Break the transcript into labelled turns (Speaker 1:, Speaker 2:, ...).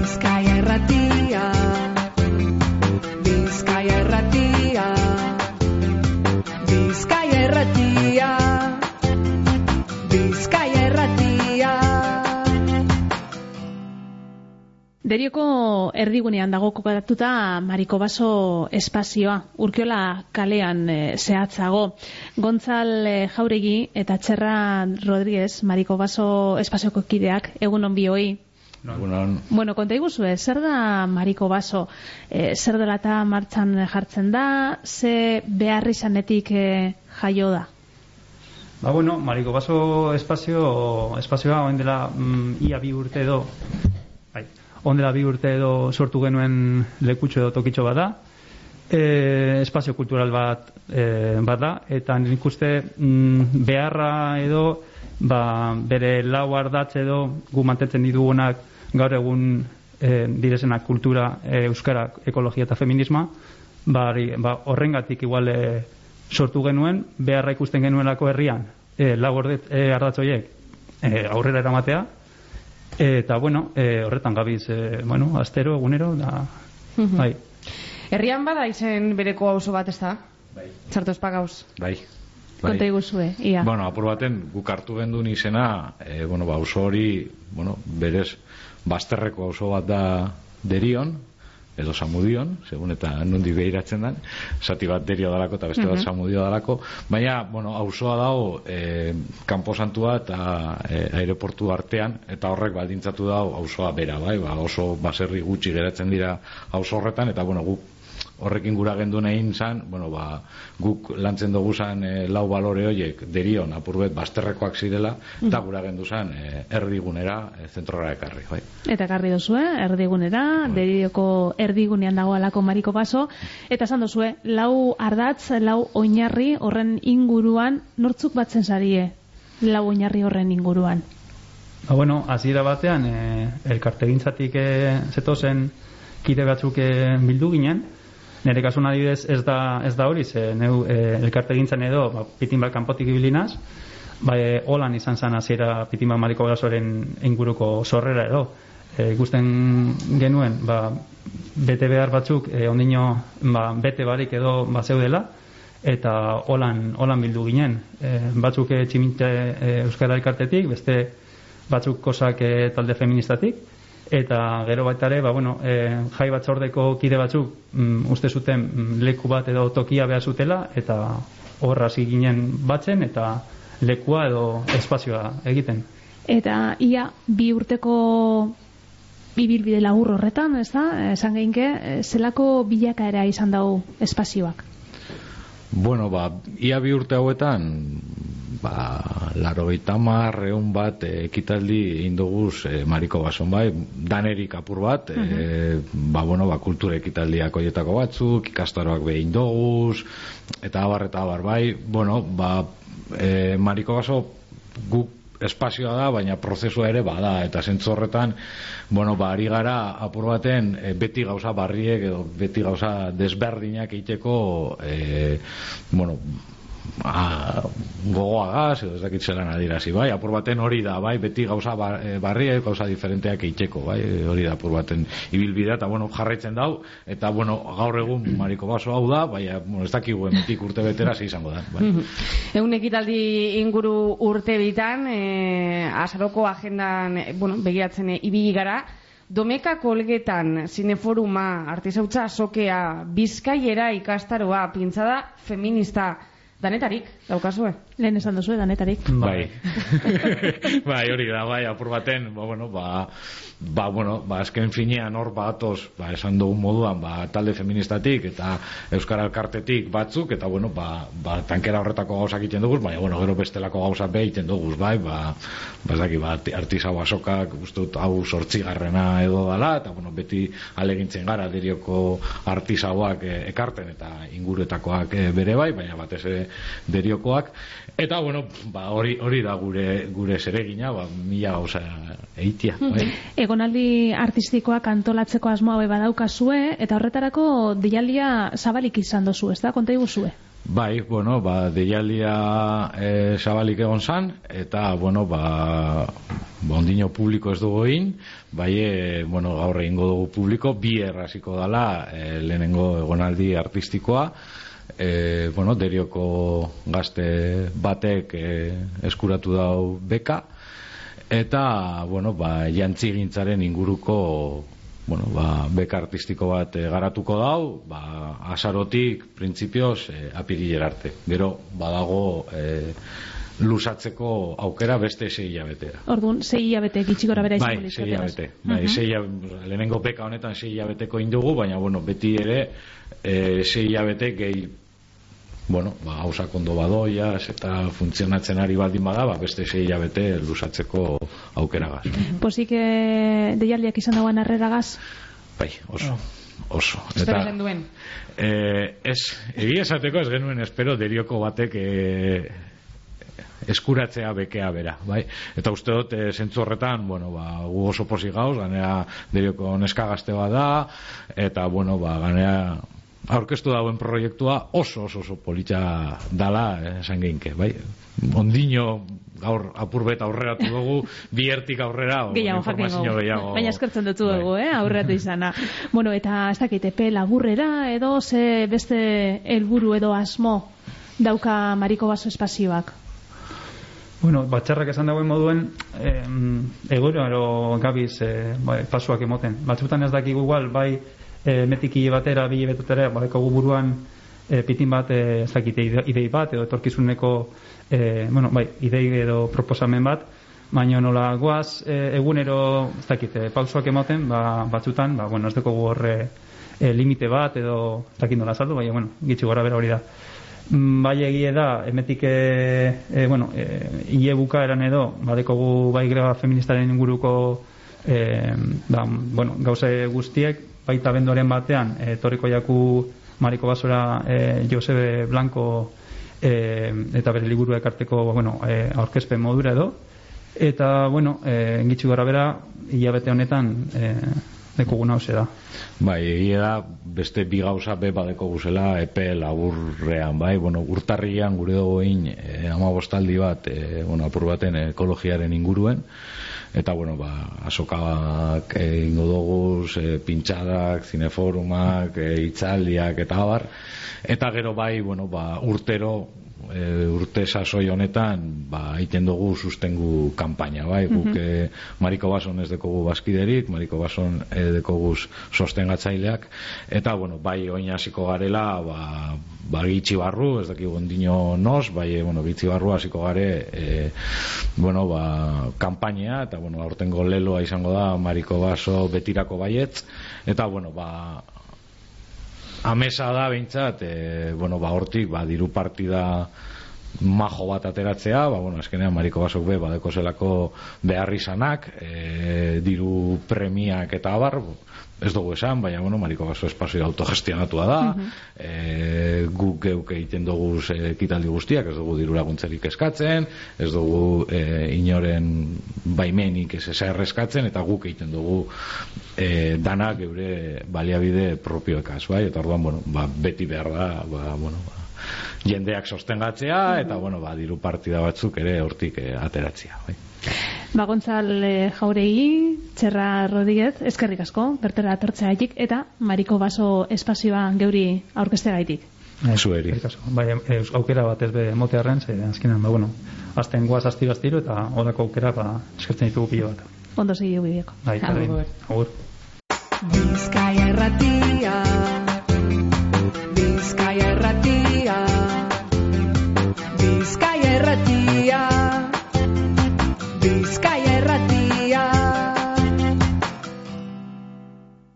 Speaker 1: Bizkaia erratia. Bizkaia erratia. Bizkaia erratia. Bizkaia erratia.
Speaker 2: Derioko erdigunean dago kokatuta Mariko Baso espazioa, urkiola kalean e, zehatzago. Gontzal e, Jauregi eta Txerra Rodríguez, Mariko Baso espazioko kideak, egun on bioi.
Speaker 3: Egunon.
Speaker 2: Bueno, konta iguzue, zer da Mariko Baso? E, zer dela eta martxan jartzen da, ze behar izanetik e, jaio da?
Speaker 4: Ba, bueno, Mariko Baso espazio, espazioa oen dela mm, ia bi urte edo, bai, oen dela bi urte edo sortu genuen lekutxo edo tokitxo bada, e, espazio kultural bat, e, bat da, eta nik uste mm, beharra edo, ba, bere lau ardatz edo gu mantentzen ditugunak gaur egun e, direzenak kultura, e, euskara, ekologia eta feminisma, ba, ba, horrengatik igual e, sortu genuen, beharra ikusten genuelako herrian, e, lau ordet, e, ardatz horiek e, aurrera eramatea, eta bueno, e, horretan gabiz, e, bueno, astero, egunero, da, bai.
Speaker 5: Herrian bada izen bereko auzo bat ez da?
Speaker 3: Bai.
Speaker 5: Txarto espagauz.
Speaker 3: Bai.
Speaker 2: Konta iguzue, ia.
Speaker 3: Bueno, apur baten, guk hartu gendun izena, e, bueno, ba, auzo hori, bueno, berez, bazterreko auzo bat da derion, edo samudion, segun eta nundi behiratzen den, zati bat derio dalako eta beste bat samudio dalako, baina, bueno, auzoa dago e, kanposantua eta e, aireportu artean, eta horrek baldintzatu dago auzoa bera, bai, ba, oso baserri gutxi geratzen dira auzo horretan, eta, bueno, guk horrekin gura gendu egin zan, bueno, ba, guk lantzen dugu zan e, lau balore horiek derion apurbet bazterrekoak zirela, eta gura gendu zan e, erdigunera, e, zentrora ekarri, bai.
Speaker 2: Eta karri dozue, erdigunera, derioko erdigunean dago alako mariko baso, eta esan dozue, lau ardatz, lau oinarri horren inguruan, nortzuk batzen zarie, lau oinarri horren inguruan.
Speaker 4: Ba, bueno, hasiera batean, e, elkartegintzatik e, zetozen kide batzuk e, bildu ginen, nire kasun adibidez ez da, ez da hori, ze neu e, elkartegintzan edo, ba, pitin bat kanpotik ibilinaz, ba, e, holan izan zan hasiera pitin bat mariko gasoren inguruko sorrera edo. E, ikusten genuen, ba, bete behar batzuk, e, ondino, ba, bete barik edo ba, zeudela, eta holan, holan bildu ginen. E, batzuk e, tximinte e, Euskara elkartetik, beste batzuk kosak e, talde feministatik, eta gero baita ere, ba, bueno, e, jai batzordeko kide batzuk mm, uste zuten mm, leku bat edo tokia behar zutela, eta horra hasi ginen batzen, eta lekua edo espazioa egiten.
Speaker 2: Eta ia bi urteko bibilbide labur horretan, ez da? Esan geinke, eh, zelako bilakaera izan dago espazioak.
Speaker 3: Bueno, ba, ia bi urte hauetan, ba, laro mar, egun bat, eh, ekitaldi indoguz e, mariko bason bai, danerik apur bat, e, ba, bueno, ba, kultura ekitaldiak oietako batzuk, ikastaroak behin doguz, eta abar, eta abar, bai, bueno, ba, e, mariko baso guk espazioa da, baina prozesua ere bada, eta zentzu horretan, bueno, ba, ari gara apur baten e, beti gauza barriek edo beti gauza desberdinak egiteko e, bueno, a, gogoagaz, edo ez dakit zelan adirazi, bai, apur baten hori da, bai, beti gauza bar, e, barriek, gauza diferenteak egiteko, bai, hori da apur baten ibilbidea, eta bueno, jarraitzen dau, eta bueno, gaur egun mariko baso hau da, bai, bueno, ez dakigu emetik urte betera izango da, bai.
Speaker 5: Egun ekitaldi inguru urte bitan, e, azaroko agendan, bueno, begiratzen e, ibili gara, Domeka kolgetan, zineforuma, artizautza sokea, bizkaiera ikastaroa, pintzada feminista, danetarik, daukazue?
Speaker 2: Lehen esan duzu, danetarik.
Speaker 3: Bai. bai, hori da, bai, apur baten, ba, bueno, ba, ba, bueno, ba, azken finean hor batoz, ba, esan dugun moduan, ba, talde feministatik eta Euskara Elkartetik batzuk, eta, bueno, ba, ba, tankera horretako gauzak egiten dugu, baina, bueno, gero bestelako gauzak be egiten dugu, bai, ba, ba, daki, ba, artizau asokak, uste dut, hau sortzigarrena edo dala, eta, bueno, beti alegintzen gara derioko artizauak e, ekarten eta inguruetakoak e, bere bai, baina batez ere deriokoak, eta, bueno, ba, hori, hori da gure, gure zeregina, ba, mila gauza eitia, bai.
Speaker 2: Egonaldi artistikoak antolatzeko asmoa bai badaukazue, eta horretarako deialdia zabalik izan dozu, ez da? Konta iguzue?
Speaker 3: Bai, bueno, ba, deialdia e, zabalik egon zan, eta, bueno, ba, ba ondino publiko ez dugu egin, bai, e, bueno, gaur egingo dugu publiko, bi erraziko dala e, lehenengo egonaldi artistikoa, e, bueno, derioko gazte batek e, eskuratu dau beka, eta, bueno, ba, jantzigintzaren inguruko bueno, ba, beka artistiko bat e, garatuko dau, ba, asarotik, printzipioz, e, apiriller arte. Gero, badago e, lusatzeko aukera beste sei hilabetera.
Speaker 2: Orduan, sei hilabete gitxiko bera
Speaker 3: Bai,
Speaker 2: izango
Speaker 3: sei hilabete. Bai, sei hilabete. Lehenengo beka honetan sei hilabeteko indugu, baina, bueno, beti ere, e, sei hilabete gehi bueno, ba, hausak ondo badoiaz eta funtzionatzen ari baldin bada, ba, beste sei hilabete lusatzeko aukeragaz.
Speaker 2: Pozik e, deialdiak izan dagoen arreragaz?
Speaker 3: Bai, oso. Oso.
Speaker 5: Espero zen duen.
Speaker 3: Eh, ez, egia esateko ez genuen espero derioko batek eh, eskuratzea bekea bera, bai? Eta uste dut, e, zentzu horretan, bueno, ba, gu oso posi gauz, ganera derioko neska gazte da, eta, bueno, ba, ganera aurkeztu dauen proiektua oso oso oso politxa dala eh, esan geinke, bai? Ondino gaur apurbet aurreratu dugu, biertik aurrera o,
Speaker 2: Gehiago
Speaker 3: informazio gehiago.
Speaker 2: Baina eskertzen dutu
Speaker 3: Bai.
Speaker 2: dugu, eh? aurreatu izana. bueno, eta ez dakit, epe laburrera edo ze beste helburu edo asmo dauka Mariko Baso espazioak.
Speaker 4: Bueno, batxarrak esan dagoen moduen, eh, egoro ero gabiz eh, bai, pasuak emoten. Batzutan ez dakigu igual, bai eh, metiki batera, bi betotera, bai buruan eh, pitin bat, eh, ez dakit, ide- idei bat, edo etorkizuneko, eh, bueno, bai, idei edo proposamen bat, baina nola goaz eh, egunero, ez dakit, eh, pausoak emoten, ba, batzutan, ba, bueno, ez dekogu horre eh, limite bat, edo ez dakit nola saldu, baina, bueno, gitxi gora bera hori da. Bai egie da, emetik, e, e, bueno, e, hile bukaeran edo, badekogu bai greba feministaren inguruko, e, da, bueno, gauze guztiek, baita bendoren batean, e, torriko jaku Mariko Basora e, Josebe Blanco e, eta bere liburu ekarteko, bueno, e, aurkezpen modura edo, eta, bueno, e, gitxi gara bera, hilabete honetan, e, dekoguna hause da.
Speaker 3: Bai, egia da, beste bi gauza be badeko guzela epe laburrean, bai, bueno, urtarrian gure dugu egin e, ama bostaldi bat, e, bueno, apur baten ekologiaren inguruen, eta, bueno, ba, asokak egingo dugu, e, pintxadak, zineforumak, e, itzaldiak, eta abar, eta gero bai, bueno, ba, urtero, e, urte sasoi honetan ba egiten dugu sustengu kanpaina bai? Guk e, Mariko Bason ez dekogu baskiderik Mariko Bason e, dekogu sostengatzaileak. Eta bueno bai oin hasiko garela ba ba barru ez dakigu ondino nos bai e, bueno gitxi barru hasiko gare e, bueno ba kanpaina eta bueno aurtengo leloa izango da Mariko Baso betirako baietz. Eta bueno ba amesa da behintzat, e, bueno, ba, hortik, ba, diru partida majo bat ateratzea, ba, bueno, eskenean Mariko Basok be, badeko zelako behar izanak, e, diru premiak eta abar, ez dugu esan, baina, bueno, Mariko Baso espazio autogestionatua da, e, guk geuk egiten dugu ekitaldi guztiak, ez dugu diru laguntzerik eskatzen, ez dugu e, inoren baimenik ez ezer eskatzen, eta guk egiten dugu e, danak geure baliabide propioekaz, bai? Eta orduan, bueno, ba, beti behar da, ba, bueno, ba, jendeak sostengatzea, eta, bueno, ba, diru partida batzuk ere hortik e, ateratzea, bai?
Speaker 2: Ba, Gontzal eh, Jauregi, Txerra Rodríguez, eskerrik asko, bertera atortzeagaitik, eta Mariko Baso espazioa geuri aurkesteagaitik.
Speaker 3: Zueri.
Speaker 4: Bai, e, aukera bat ez be motearren, ze azkenan, ba, bueno, azten guaz astiro astiro eta horako aukera, ba, eskertzen ditugu pilo bat.
Speaker 2: Ondo segi bideoko.
Speaker 4: Bai,
Speaker 5: Agur.
Speaker 4: Agur.
Speaker 1: Bizkaia erratia